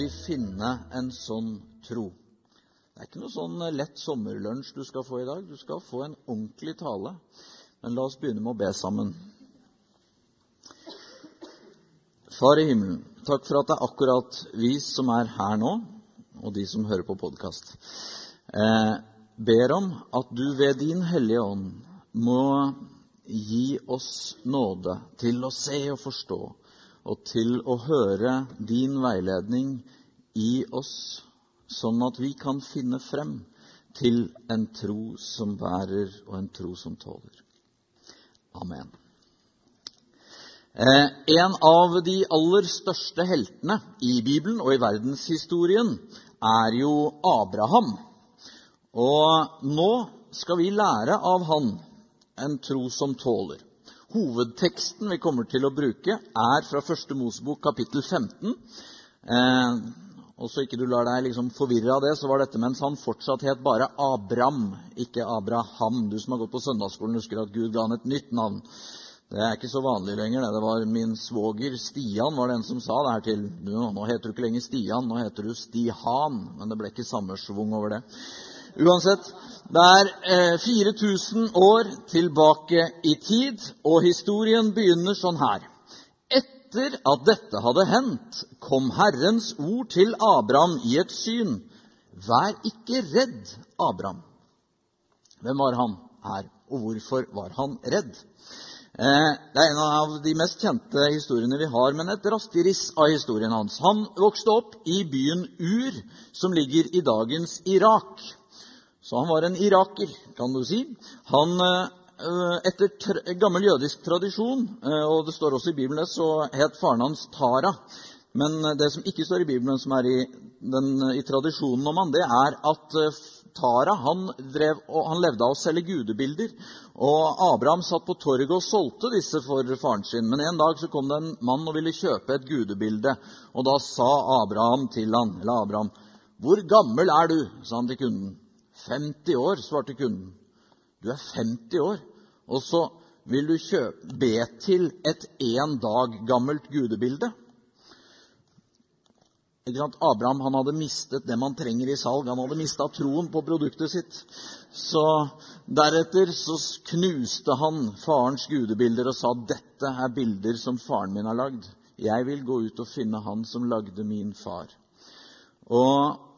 vi finne en sånn tro? Det er ikke noe sånn lett sommerlunsj du skal få i dag. Du skal få en ordentlig tale. Men la oss begynne med å be sammen. Far i himmelen, takk for at det er akkurat vi som er her nå, og de som hører på podkast. Eh, ber om at du ved din Hellige Ånd må gi oss nåde til å se og forstå, og til å høre din veiledning i oss, sånn at vi kan finne frem til en tro som bærer, og en tro som tåler. Amen. Eh, en av de aller største heltene i Bibelen og i verdenshistorien er jo Abraham. Og nå skal vi lære av han en tro som tåler. Hovedteksten vi kommer til å bruke, er fra Første Mosebok kapittel 15. Eh, og så ikke du lar deg liksom forvirre av det, så var dette mens han fortsatt het bare Abram, ikke Abraham. Du som har gått på søndagsskolen, husker at Gud ga han et nytt navn. Det er ikke så vanlig lenger. Det det var min svoger Stian var den som sa det her til Nå heter du ikke lenger Stian, nå heter du Stihan. Men det ble ikke samme schwung over det. Uansett, det er eh, 4000 år tilbake i tid, og historien begynner sånn her. Etter at dette hadde hendt, kom Herrens ord til Abraham i et syn. Vær ikke redd, Abraham. Hvem var han her, og hvorfor var han redd? Eh, det er en av de mest kjente historiene vi har, men et raskt riss av historien hans. Han vokste opp i byen Ur, som ligger i dagens Irak. Så han var en iraker, kan du si. Han, eh, etter gammel jødisk tradisjon, eh, og det står også i Bibelen, så het faren hans Tara. Men det som ikke står i Bibelen, som er i, den, i tradisjonen om han, det er at eh, Tara han, drev, han levde av å selge gudebilder. Og Abraham satt på torget og solgte disse for faren sin. Men en dag så kom det en mann og ville kjøpe et gudebilde. Og da sa Abraham til han, eller Abraham, 'Hvor gammel er du?' sa han til kunden. 50 år, svarte kunden. Du er 50 år, og så vil du be til et én dag gammelt gudebilde? Abraham hadde mistet det man trenger i salg. Han hadde mista troen på produktet sitt. Så Deretter så knuste han farens gudebilder og sa dette er bilder som faren min har lagd. Jeg vil gå ut og finne han som lagde min far. Og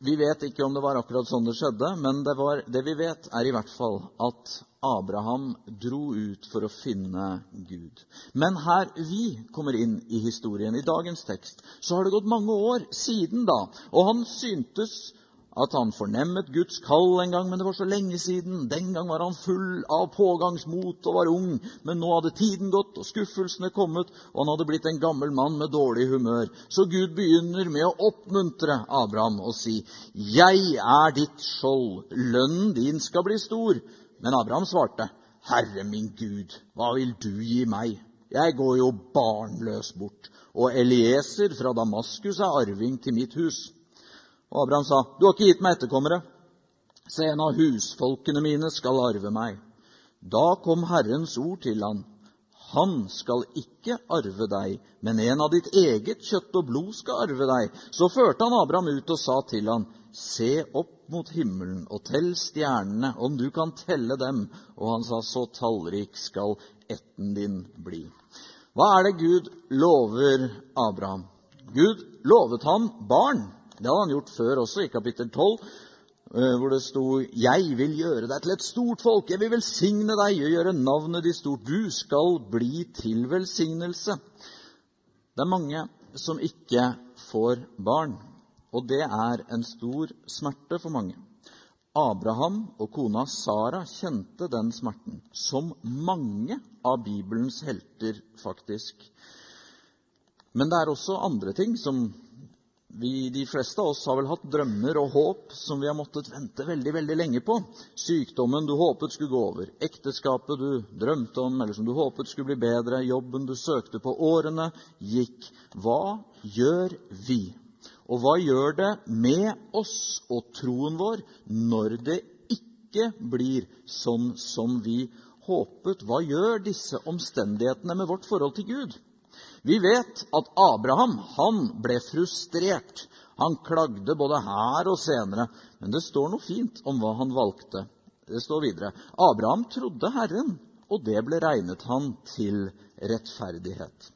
vi vet ikke om det var akkurat sånn det skjedde, men det, var, det, vi vet, er i hvert fall at Abraham dro ut for å finne Gud. Men her vi kommer inn i historien, i dagens tekst, så har det gått mange år siden da. Og han syntes at han fornemmet Guds kall en gang, men det var så lenge siden. Den gang var han full av pågangsmot og var ung, men nå hadde tiden gått og skuffelsene kommet, og han hadde blitt en gammel mann med dårlig humør. Så Gud begynner med å oppmuntre Abraham og si, 'Jeg er ditt skjold, lønnen din skal bli stor.' Men Abraham svarte, 'Herre min Gud, hva vil du gi meg?' Jeg går jo barnløs bort, og Elieser fra Damaskus er arving til mitt hus. Og Abraham sa, 'Du har ikke gitt meg etterkommere.' 'Se, en av husfolkene mine skal arve meg.' Da kom Herrens ord til han. 'Han skal ikke arve deg, men en av ditt eget kjøtt og blod skal arve deg.' Så førte han Abraham ut og sa til han, 'Se opp mot himmelen og tell stjernene, om du kan telle dem.' Og han sa, 'Så tallrik skal etten din bli.' Hva er det Gud lover Abraham? Gud lovet han barn. Det hadde han gjort før også, i kapittel 12, eh, hvor det sto 'Jeg vil gjøre deg til et stort folk'. 'Jeg vil velsigne deg og gjøre navnet ditt stort'. Du skal bli til velsignelse. Det er mange som ikke får barn, og det er en stor smerte for mange. Abraham og kona Sara kjente den smerten, som mange av Bibelens helter, faktisk. Men det er også andre ting som vi, de fleste av oss har vel hatt drømmer og håp som vi har måttet vente veldig veldig lenge på. Sykdommen du håpet skulle gå over, ekteskapet du drømte om, eller som du håpet skulle bli bedre, jobben du søkte på. Årene gikk. Hva gjør vi? Og hva gjør det med oss og troen vår når det ikke blir sånn som vi håpet? Hva gjør disse omstendighetene med vårt forhold til Gud? Vi vet at Abraham han ble frustrert. Han klagde både her og senere. Men det står noe fint om hva han valgte. Det står videre. Abraham trodde Herren, og det ble regnet han til rettferdighet.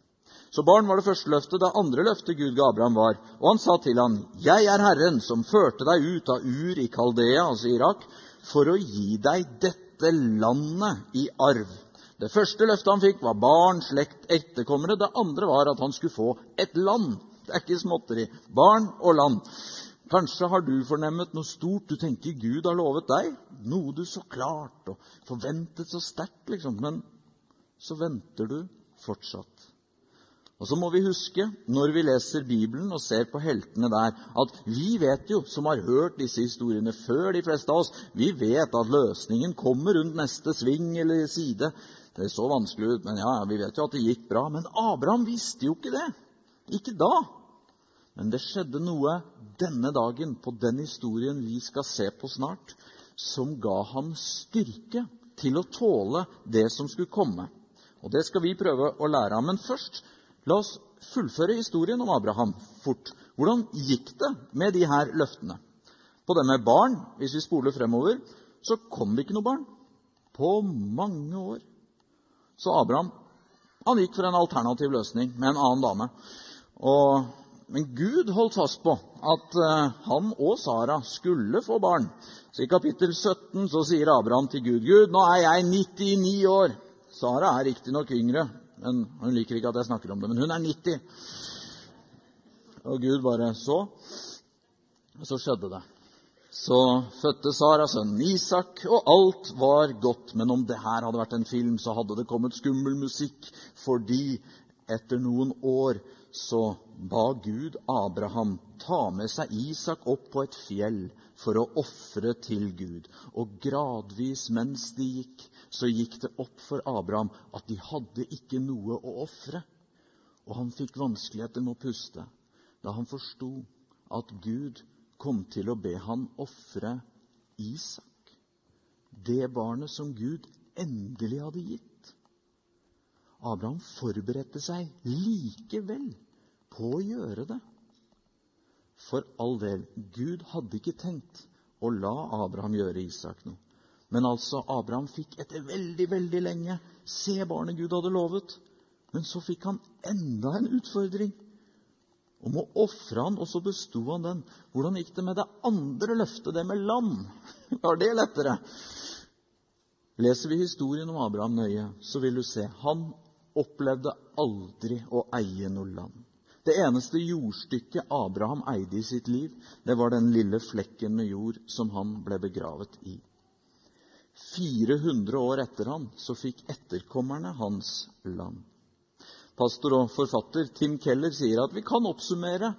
Så barn var det første løftet. Det andre løftet Gud ga Abraham, var Og han sa til ham, Jeg er Herren som førte deg ut av Ur i Kaldea, altså Irak, for å gi deg dette landet i arv. Det første løftet han fikk, var barn, slekt, etterkommere. Det andre var at han skulle få et land. Det er ikke småtteri. Barn og land. Kanskje har du fornemmet noe stort du tenker Gud har lovet deg. Noe du så klart og forventet så sterkt, liksom. Men så venter du fortsatt. Og så må vi huske, når vi leser Bibelen og ser på heltene der, at vi vet jo, som har hørt disse historiene før de fleste av oss, vi vet at løsningen kommer rundt neste sving eller side. Det så vanskelig ut, men ja, vi vet jo at det gikk bra. Men Abraham visste jo ikke det. Ikke da. Men det skjedde noe denne dagen, på den historien vi skal se på snart, som ga ham styrke til å tåle det som skulle komme. Og Det skal vi prøve å lære av. Men først, la oss fullføre historien om Abraham fort. Hvordan gikk det med de her løftene? På det med barn, hvis vi spoler fremover, så kom det ikke noe barn på mange år. Så Abraham han gikk for en alternativ løsning med en annen dame. Og, men Gud holdt fast på at uh, han og Sara skulle få barn. Så I kapittel 17 så sier Abraham til Gud Gud, nå er jeg 99 år. Sara er riktignok yngre. Men hun liker ikke at jeg snakker om det, men hun er 90. Og Gud bare så. Og så skjedde det. Så fødte Sara sønnen Isak, og alt var godt. Men om det her hadde vært en film, så hadde det kommet skummel musikk, fordi etter noen år så ba Gud Abraham ta med seg Isak opp på et fjell for å ofre til Gud. Og gradvis mens de gikk, så gikk det opp for Abraham at de hadde ikke noe å ofre. Og han fikk vanskeligheter med å puste da han forsto at Gud kom til å be han ofre Isak, det barnet som Gud endelig hadde gitt. Abraham forberedte seg likevel på å gjøre det. For all del, Gud hadde ikke tenkt å la Abraham gjøre Isak noe. Men altså, Abraham fikk etter veldig, veldig lenge se barnet Gud hadde lovet. Men så fikk han enda en utfordring om å ofre han, og så besto han den. Hvordan gikk det med det andre løftet, det med land? Var det lettere? Leser vi historien om Abraham nøye, så vil du se han opplevde aldri å eie noe land. Det eneste jordstykket Abraham eide i sitt liv, det var den lille flekken med jord som han ble begravet i. 400 år etter han så fikk etterkommerne hans land. Pastor og forfatter Tim Keller sier at vi kan oppsummere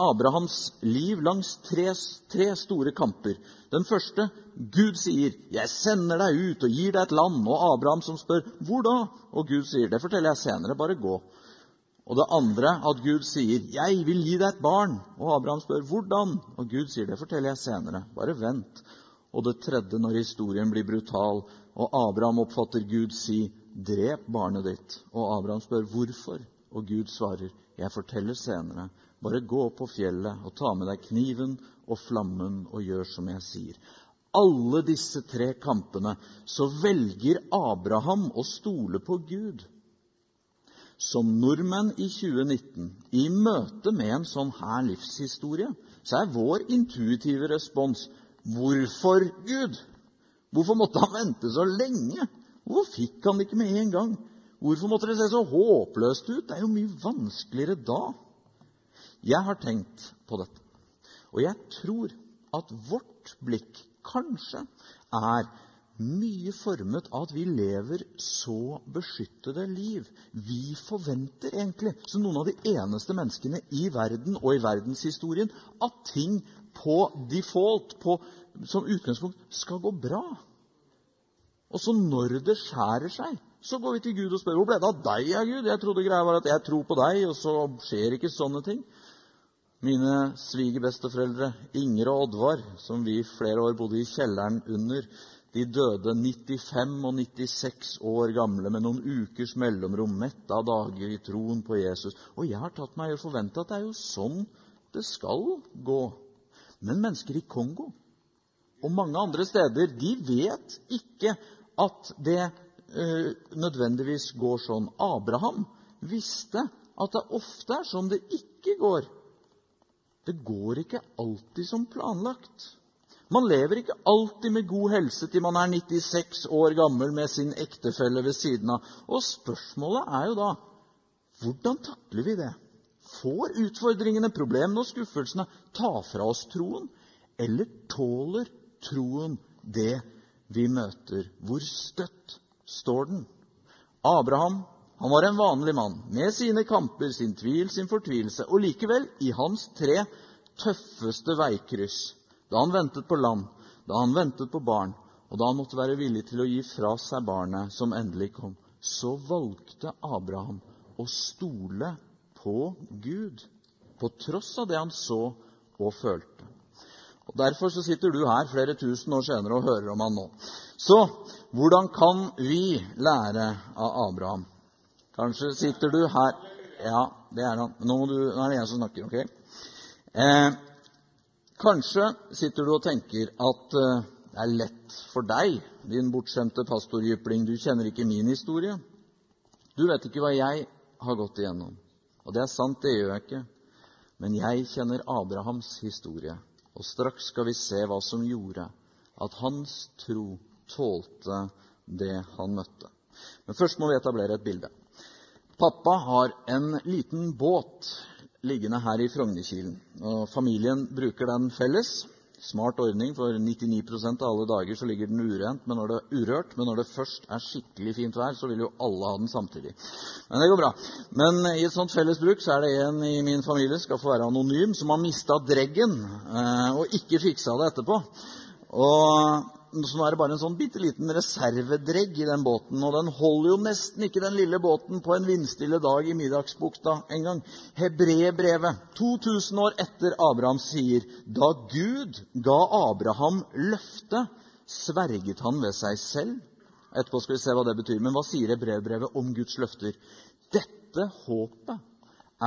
Abrahams liv langs tre, tre, store kamper. Den første Gud sier, 'Jeg sender deg ut og gir deg et land.' Og Abraham som spør, 'Hvor da?' Og Gud sier, 'Det forteller jeg senere. Bare gå.' Og det andre at Gud sier, 'Jeg vil gi deg et barn.' Og Abraham spør, 'Hvordan?' Og Gud sier, 'Det forteller jeg senere. Bare vent.' Og det tredje når historien blir brutal, og Abraham oppfatter Gud si, drep barnet ditt. Og Abraham spør hvorfor, og Gud svarer, jeg forteller senere. Bare gå opp på fjellet og ta med deg kniven og flammen og gjør som jeg sier. Alle disse tre kampene så velger Abraham å stole på Gud. Som nordmenn i 2019, i møte med en sånn her livshistorie, så er vår intuitive respons hvorfor Gud? Hvorfor måtte han vente så lenge? Hvorfor fikk han det ikke med en gang? Hvorfor måtte det se så håpløst ut? Det er jo mye vanskeligere da. Jeg har tenkt på dette, og jeg tror at vårt blikk kanskje er mye formet av at vi lever så beskyttede liv. Vi forventer egentlig, som noen av de eneste menneskene i verden og i verdenshistorien, at ting på default, som utgangspunkt, skal gå bra. Og så når det skjærer seg, så går vi til Gud og spør hvor ble det av deg, ja, Gud? Jeg trodde greia var at jeg tror på deg, og så skjer ikke sånne ting. Mine svigerbesteforeldre Inger og Oddvar, som vi flere år bodde i kjelleren under, De døde 95 og 96 år gamle med noen ukers mellomrom, mette av dager i troen på Jesus. Og jeg har tatt meg i å forvente at det er jo sånn det skal gå. Men mennesker i Kongo og mange andre steder, de vet ikke at det eh, nødvendigvis går sånn. Abraham visste at det ofte er sånn det ikke går. Det går ikke alltid som planlagt. Man lever ikke alltid med god helse til man er 96 år gammel med sin ektefelle ved siden av. Og spørsmålet er jo da hvordan takler vi det? Får utfordringene, problemene og skuffelsene ta fra oss troen? Eller tåler troen det vi møter? Hvor støtt står den? Abraham han var en vanlig mann med sine kamper, sin tvil, sin fortvilelse. Og likevel, i hans tre tøffeste veikryss da han ventet på land, da han ventet på barn, og da han måtte være villig til å gi fra seg barnet som endelig kom, så valgte Abraham å stole på Gud, på tross av det han så og følte. Og Derfor så sitter du her flere tusen år senere og hører om han nå. Så hvordan kan vi lære av Abraham? Kanskje sitter du her Ja, det er han. Nå, du, nå er det jeg som snakker, ok? Eh, Kanskje sitter du og tenker at eh, det er lett for deg, din bortskjemte pastorjypling. Du kjenner ikke min historie. Du vet ikke hva jeg har gått igjennom. Og det er sant, det gjør jeg ikke. Men jeg kjenner Abrahams historie. Og straks skal vi se hva som gjorde at hans tro tålte det han møtte. Men først må vi etablere et bilde. Pappa har en liten båt liggende her i Frognerkilen. Og familien bruker den felles. Smart ordning, for 99% av alle dager så ligger den urent, men når det er urørt. Men når det først er skikkelig fint vær, så vil jo alle ha den samtidig. Men det går bra. Men i et sånt felles bruk så er det en i min familie skal få være anonym, som har mista dreggen eh, og ikke fiksa det etterpå. Og så nå er det bare en sånn bitte liten reservedregg i den båten. Og den holder jo nesten ikke den lille båten på en vindstille dag i Middagsbukta engang. Hebreerbrevet, 2000 år etter Abraham, sier da Gud ga Abraham løftet, sverget han ved seg selv. Etterpå skal vi se hva det betyr. Men hva sier Hebreerbrevet om Guds løfter? Dette håpet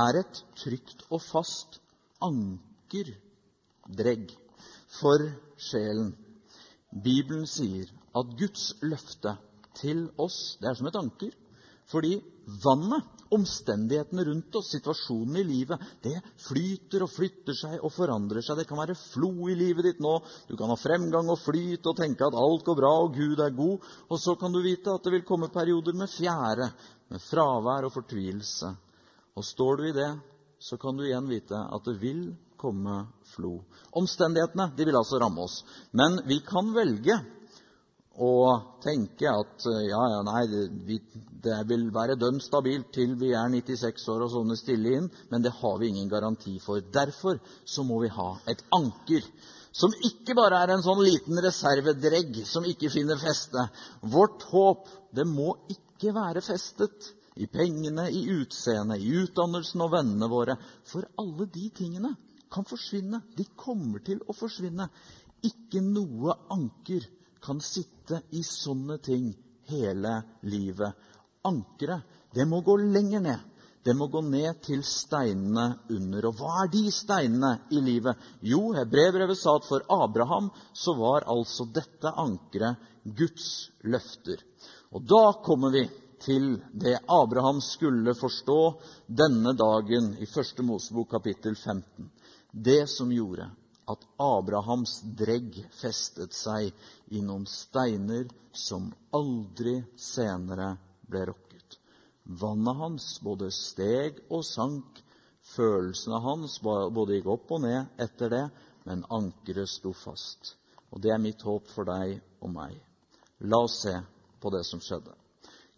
er et trygt og fast ankerdregg for sjelen. Bibelen sier at Guds løfte til oss det er som et anker. Fordi vannet, omstendighetene rundt oss, situasjonen i livet, det flyter og flytter seg og forandrer seg. Det kan være flo i livet ditt nå. Du kan ha fremgang og flyt og tenke at alt går bra og Gud er god. Og så kan du vite at det vil komme perioder med fjære, med fravær og fortvilelse. Og står du i det, så kan du igjen vite at det vil komme flo. Omstendighetene de vil altså ramme oss. Men vi kan velge å tenke at ja, ja, nei, det, vil være dønn stabilt til vi er 96 år og sovner stille inn, men det har vi ingen garanti for. Derfor så må vi ha et anker som ikke bare er en sånn liten reservedregg som ikke finner feste. Vårt håp det må ikke være festet i pengene, i utseendet, i utdannelsen og vennene våre. For alle de tingene kan forsvinne. De kommer til å forsvinne. Ikke noe anker kan sitte i sånne ting hele livet. Ankeret, det må gå lenger ned. Det må gå ned til steinene under. Og hva er de steinene i livet? Jo, Hebrevet sa at for Abraham så var altså dette ankeret Guds løfter. Og da kommer vi til det Abraham skulle forstå denne dagen i 1. Mosebok kapittel 15 det som gjorde at Abrahams dregg festet seg i noen steiner som aldri senere ble rokket. Vannet hans både steg og sank. Følelsene hans både gikk opp og ned etter det, men ankeret sto fast. Og det er mitt håp for deg og meg. La oss se på det som skjedde.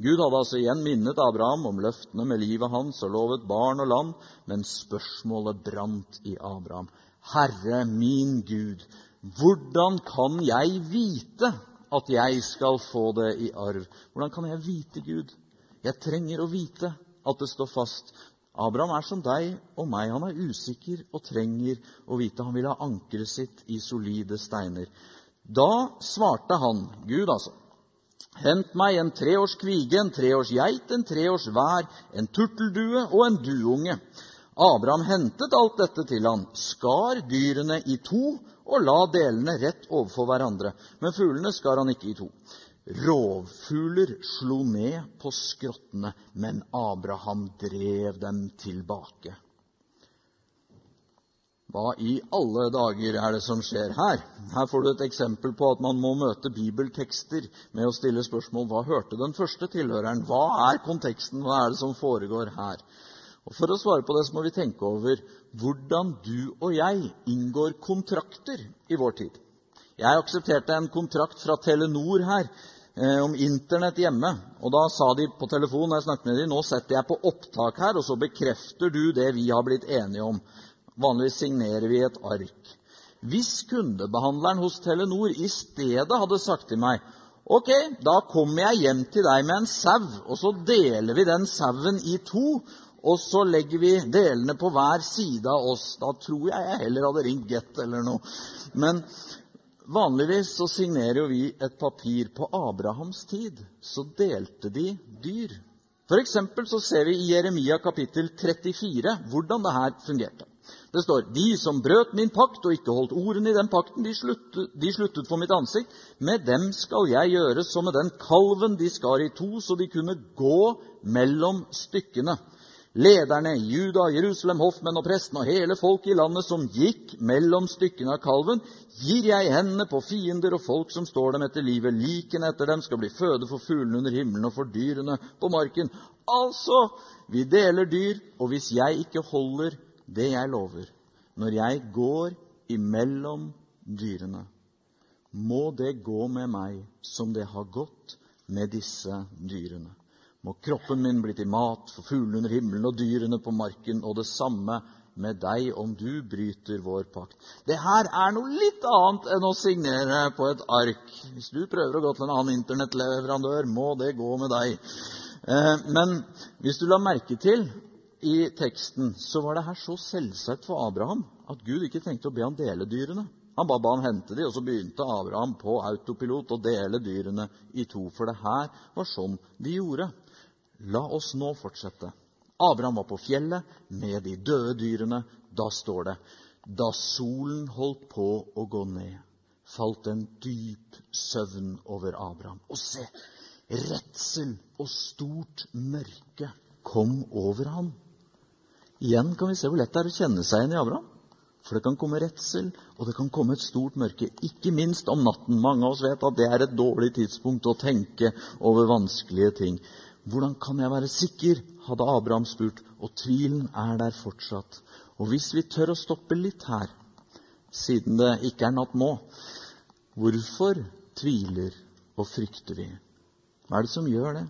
Gud hadde altså igjen minnet Abraham om løftene med livet hans og lovet barn og land, men spørsmålet brant i Abraham. Herre min Gud, hvordan kan jeg vite at jeg skal få det i arv? Hvordan kan jeg vite Gud? Jeg trenger å vite at det står fast. Abraham er som deg og meg. Han er usikker og trenger å vite. Han vil ha ankeret sitt i solide steiner. Da svarte han, Gud altså, hent meg en treårs kvige, en treårs geit, en treårs vær, en turteldue og en duunge. Abraham hentet alt dette til han, skar dyrene i to og la delene rett overfor hverandre. Men fuglene skar han ikke i to. Rovfugler slo ned på skrottene, men Abraham drev dem tilbake. Hva i alle dager er det som skjer her? Her får du et eksempel på at man må møte bibeltekster med å stille spørsmål hva hørte den første tilhøreren? Hva er konteksten? Hva er det som foregår her? Og For å svare på det så må vi tenke over hvordan du og jeg inngår kontrakter i vår tid. Jeg aksepterte en kontrakt fra Telenor her eh, om Internett hjemme. Og Da sa de på telefon når jeg snakket med dem, nå setter jeg på opptak her, og så bekrefter du det vi har blitt enige om. Vanligvis signerer vi et ark. Hvis kundebehandleren hos Telenor i stedet hadde sagt til meg Ok, da kommer jeg hjem til deg med en sau, og så deler vi den sauen i to, og så legger vi delene på hver side av oss. Da tror jeg jeg heller hadde ringt Get eller noe. Men vanligvis så signerer jo vi et papir. På Abrahams tid så delte de dyr. For eksempel så ser vi i Jeremia kapittel 34 hvordan det her fungerte. Det står de som brøt min pakt og ikke holdt ordene i den pakten, de sluttet, de sluttet for mitt ansikt. Med dem skal jeg gjøre som med den kalven de skar i to, så de kunne gå mellom stykkene. Lederne Juda, Jerusalem, hoffmenn og prestene og hele folket i landet som gikk mellom stykkene av kalven, gir jeg hendene på fiender og folk som står dem etter livet. Likene etter dem skal bli føde for fuglene under himmelen og for dyrene på marken. Altså, vi deler dyr, og hvis jeg ikke holder det jeg lover, når jeg går imellom dyrene, må det gå med meg som det har gått med disse dyrene. Må kroppen min bli til mat for fuglene under himmelen og dyrene på marken, og det samme med deg om du bryter vår pakt. Det her er noe litt annet enn å signere på et ark. Hvis du prøver å gå til en annen internettleverandør, må det gå med deg. Eh, men hvis du la merke til i teksten, så var det her så selvsagt for Abraham at Gud ikke tenkte å be han dele dyrene. Han bare ba han hente dem, og så begynte Abraham på autopilot å dele dyrene i to. For det her var sånn de gjorde. La oss nå fortsette. Abraham var på fjellet med de døde dyrene. Da står det da solen holdt på å gå ned, falt en dyp søvn over Abraham. Og se, redsel og stort mørke kom over ham. Igjen kan vi se hvor lett det er å kjenne seg igjen i Abraham. For det kan komme redsel, og det kan komme et stort mørke. Ikke minst om natten. Mange av oss vet at det er et dårlig tidspunkt å tenke over vanskelige ting. Hvordan kan jeg være sikker, hadde Abraham spurt, og tvilen er der fortsatt. Og hvis vi tør å stoppe litt her, siden det ikke er natt nå, hvorfor tviler og frykter vi? Hva er det som gjør det?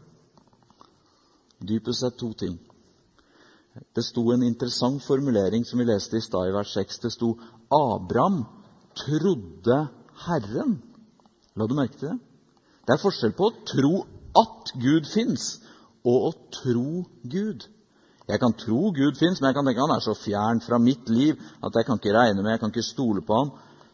Dypest sett to ting. Det sto en interessant formulering som vi leste i stad i vers 6. Det sto 'Abraham trodde Herren'. La du merke til det? Det er forskjell på å tro at Gud fins, og å tro Gud. Jeg kan tro Gud fins, men jeg kan tenke han er så fjern fra mitt liv at jeg kan ikke regne med, jeg kan ikke stole på ham.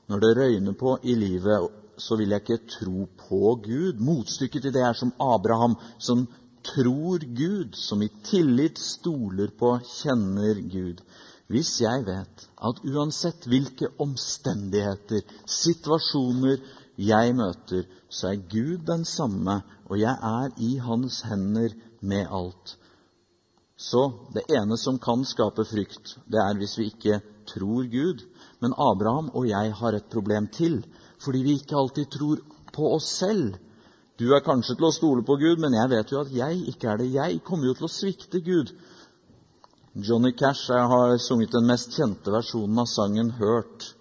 Når det røyner på i livet, så vil jeg ikke tro på Gud. Motstykket til det er som Abraham, som tror Gud, som i tillit stoler på, kjenner Gud. Hvis jeg vet at uansett hvilke omstendigheter, situasjoner jeg møter, så er Gud den samme, og jeg er i Hans hender med alt. Så det ene som kan skape frykt, det er hvis vi ikke tror Gud. Men Abraham og jeg har et problem til, fordi vi ikke alltid tror på oss selv. Du er kanskje til å stole på Gud, men jeg vet jo at jeg ikke er det. Jeg kommer jo til å svikte Gud. Johnny Cash har sunget den mest kjente versjonen av sangen 'Hurt',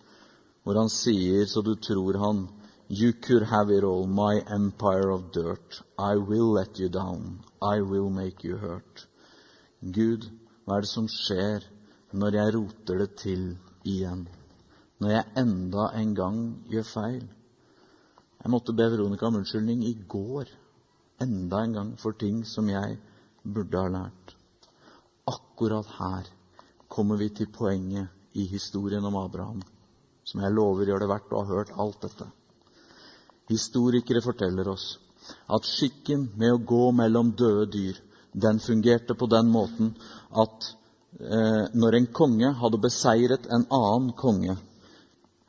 hvor han sier, så du tror han You could have it all, my empire of dirt. I will let you down. I will make you hurt. Gud, hva er det som skjer når jeg roter det til igjen? Når jeg enda en gang gjør feil? Jeg måtte be Veronica om unnskyldning i går. Enda en gang for ting som jeg burde ha lært. Akkurat her kommer vi til poenget i historien om Abraham, som jeg lover gjør det verdt å ha hørt alt dette. Historikere forteller oss at skikken med å gå mellom døde dyr, den fungerte på den måten at eh, når en konge hadde beseiret en annen konge,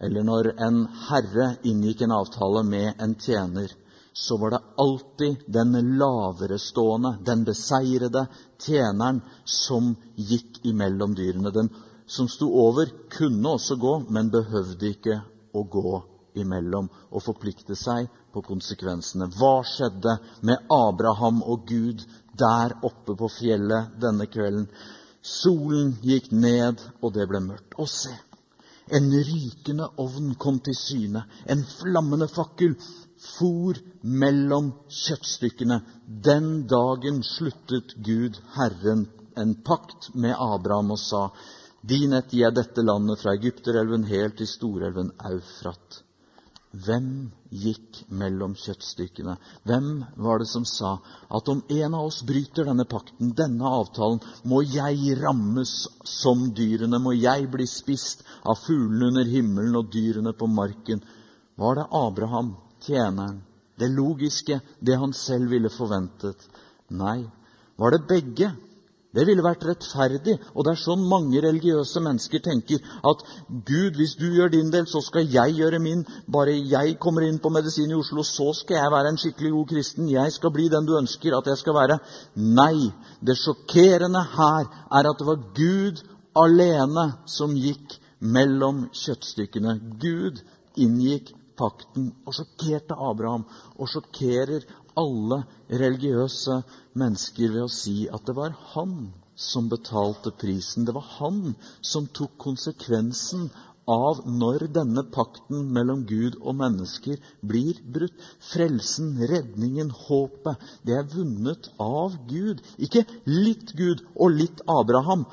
eller når en herre inngikk en avtale med en tjener, så var det alltid den laverestående, den beseirede tjeneren som gikk imellom dyrene. Den som sto over, kunne også gå, men behøvde ikke å gå imellom og forplikte seg på konsekvensene. Hva skjedde med Abraham og Gud der oppe på fjellet denne kvelden? Solen gikk ned, og det ble mørkt. Og se! En rykende ovn kom til syne. En flammende fakkel for mellom kjøttstykkene. Den dagen sluttet Gud, Herren, en pakt med Abraham og sa:" Din ett gir jeg dette landet fra Egypterelven helt til storelven Eufrat. Hvem gikk mellom kjøttstykkene? Hvem var det som sa at om en av oss bryter denne pakten, denne avtalen, må jeg rammes som dyrene, må jeg bli spist av fuglene under himmelen og dyrene på marken? Var det Abraham, tjeneren, det logiske, det han selv ville forventet? Nei. Var det begge? Det ville vært rettferdig, og det er sånn mange religiøse mennesker tenker. At Gud, hvis du gjør din del, så skal jeg gjøre min. Bare jeg kommer inn på medisin i Oslo, så skal jeg være en skikkelig god kristen. Jeg skal bli den du ønsker at jeg skal være. Nei. Det sjokkerende her er at det var Gud alene som gikk mellom kjøttstykkene. Gud inngikk pakten og sjokkerte Abraham og sjokkerer alle religiøse mennesker ved å si at det var han som betalte prisen. Det var han som tok konsekvensen av når denne pakten mellom Gud og mennesker blir brutt. Frelsen, redningen, håpet, det er vunnet av Gud. Ikke litt Gud og litt Abraham.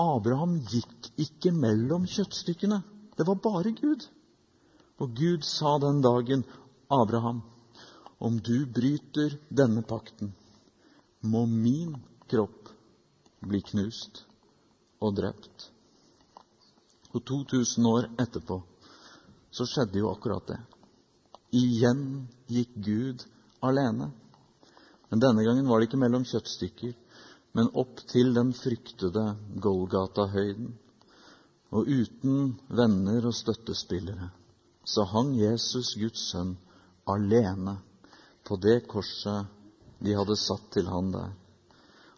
Abraham gikk ikke mellom kjøttstykkene. Det var bare Gud. Og Gud sa den dagen, Abraham, om du bryter denne pakten, må min kropp bli knust og drept. Og 2000 år etterpå så skjedde jo akkurat det. Igjen gikk Gud alene. Men denne gangen var det ikke mellom kjøttstykker, men opp til den fryktede Golgata-høyden. Og uten venner og støttespillere så hang Jesus, Guds sønn, alene på det korset de hadde satt til han der.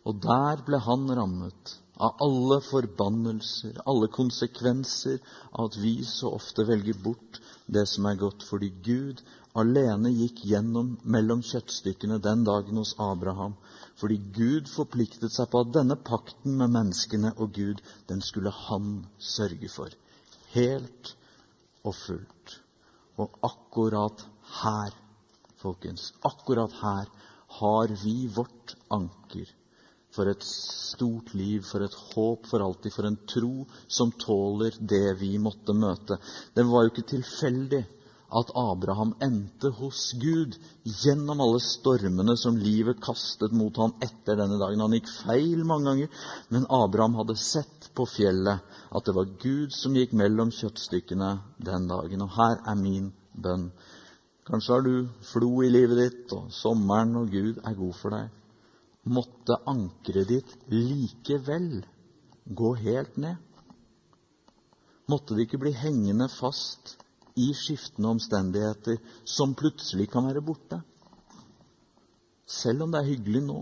Og der ble han rammet av alle forbannelser, alle konsekvenser av at vi så ofte velger bort det som er godt, fordi Gud alene gikk gjennom mellom kjøttstykkene den dagen hos Abraham. Fordi Gud forpliktet seg på at denne pakten med menneskene og Gud, den skulle han sørge for. Helt og fullt. Og akkurat her folkens. Akkurat her har vi vårt anker for et stort liv, for et håp for alltid, for en tro som tåler det vi måtte møte. Det var jo ikke tilfeldig at Abraham endte hos Gud gjennom alle stormene som livet kastet mot ham etter denne dagen. Han gikk feil mange ganger, men Abraham hadde sett på fjellet at det var Gud som gikk mellom kjøttstykkene den dagen. Og her er min bønn. Kanskje har du flo i livet ditt, og sommeren og Gud er god for deg. Måtte ankeret ditt likevel gå helt ned. Måtte det ikke bli hengende fast i skiftende omstendigheter som plutselig kan være borte. Selv om det er hyggelig nå,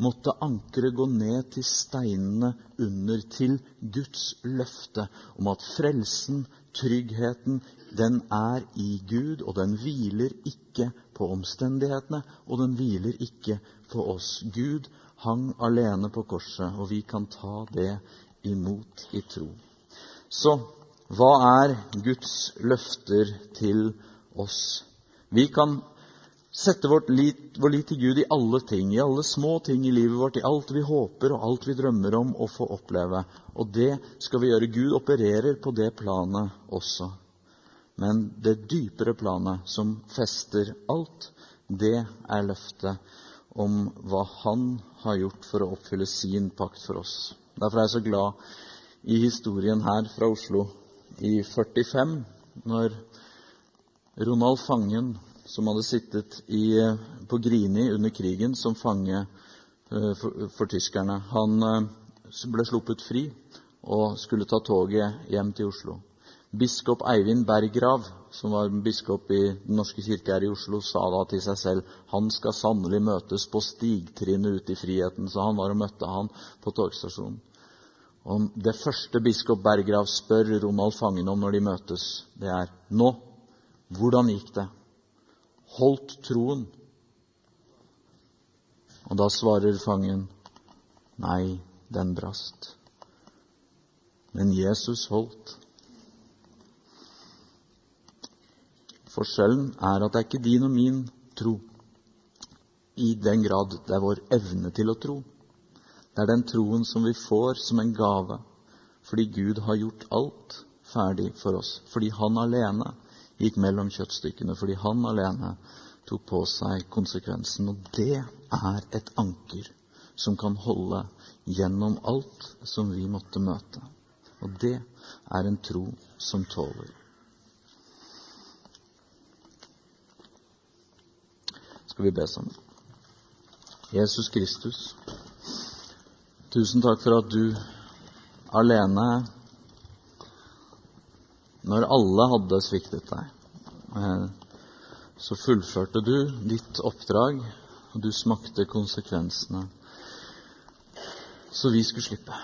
måtte ankeret gå ned til steinene under, til Guds løfte om at frelsen, tryggheten, den er i Gud, og den hviler ikke på omstendighetene, og den hviler ikke på oss. Gud hang alene på korset, og vi kan ta det imot i tro. Så hva er Guds løfter til oss? Vi kan sette vårt lit, vår lit til Gud i alle ting, i alle små ting i livet vårt, i alt vi håper og alt vi drømmer om å få oppleve. Og det skal vi gjøre. Gud opererer på det planet også. Men det dypere planet som fester alt, det er løftet om hva Han har gjort for å oppfylle sin pakt for oss. Derfor er jeg så glad i historien her fra Oslo i 45, når Ronald Fangen som hadde sittet i, på Grini under krigen som fange uh, for, for, tyskerne. Han uh, ble sluppet fri og skulle ta toget hjem til Oslo. Biskop Eivind Berggrav, som var biskop i Den norske kirke her i Oslo, sa da til seg selv han skal sannelig møtes på stigtrinnet ut i friheten. Så han var og møtte han på togstasjonen. Og Det første biskop Berggrav spør Ronald Fangen om når de møtes, det er nå, hvordan gikk det? Holdt troen? Og da svarer fangen nei, den brast. Men Jesus holdt. Forskjellen er at det er ikke din og min tro, i den grad det er vår evne til å tro. Det er den troen som vi får som en gave fordi Gud har gjort alt ferdig for oss. Fordi Han alene gikk mellom kjøttstykkene. Fordi Han alene tok på seg konsekvensen. Og det er et anker som kan holde gjennom alt som vi måtte møte. Og det er en tro som tåler. Skal vi be sammen? Jesus Kristus. Tusen takk for at du alene, når alle hadde sviktet deg, eh, så fullførte du ditt oppdrag, og du smakte konsekvensene, så vi skulle slippe.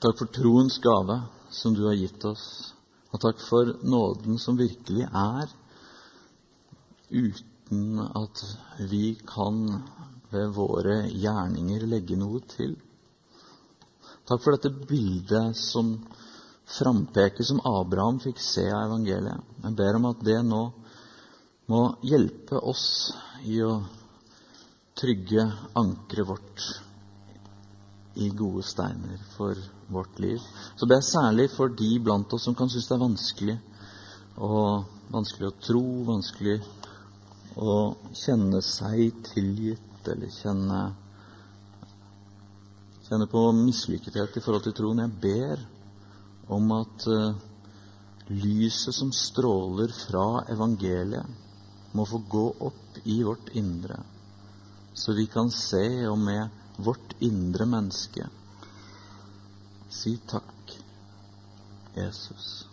Takk for troens gave som du har gitt oss, og takk for nåden som virkelig er uten at vi kan ved våre gjerninger legge noe til. Takk for dette bildet som frampeker, som Abraham fikk se av evangeliet. Jeg ber om at det nå må hjelpe oss i å trygge ankeret vårt i gode steiner for vårt liv. Så ber jeg særlig for de blant oss som kan synes det er vanskelig, og vanskelig å tro, vanskelig å kjenne seg tilgitt eller kjenne kjenne på mislykkethet i forhold til troen. Jeg ber om at uh, lyset som stråler fra evangeliet, må få gå opp i vårt indre, så vi kan se og med vårt indre menneske si takk, Jesus,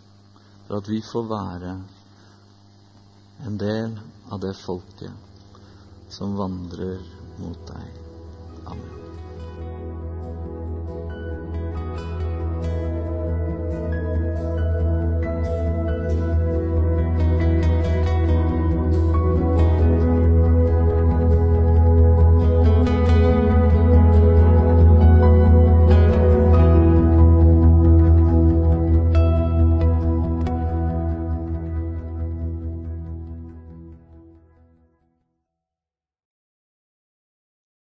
for at vi får være en del av det folket som vandrer mot deg. Amen.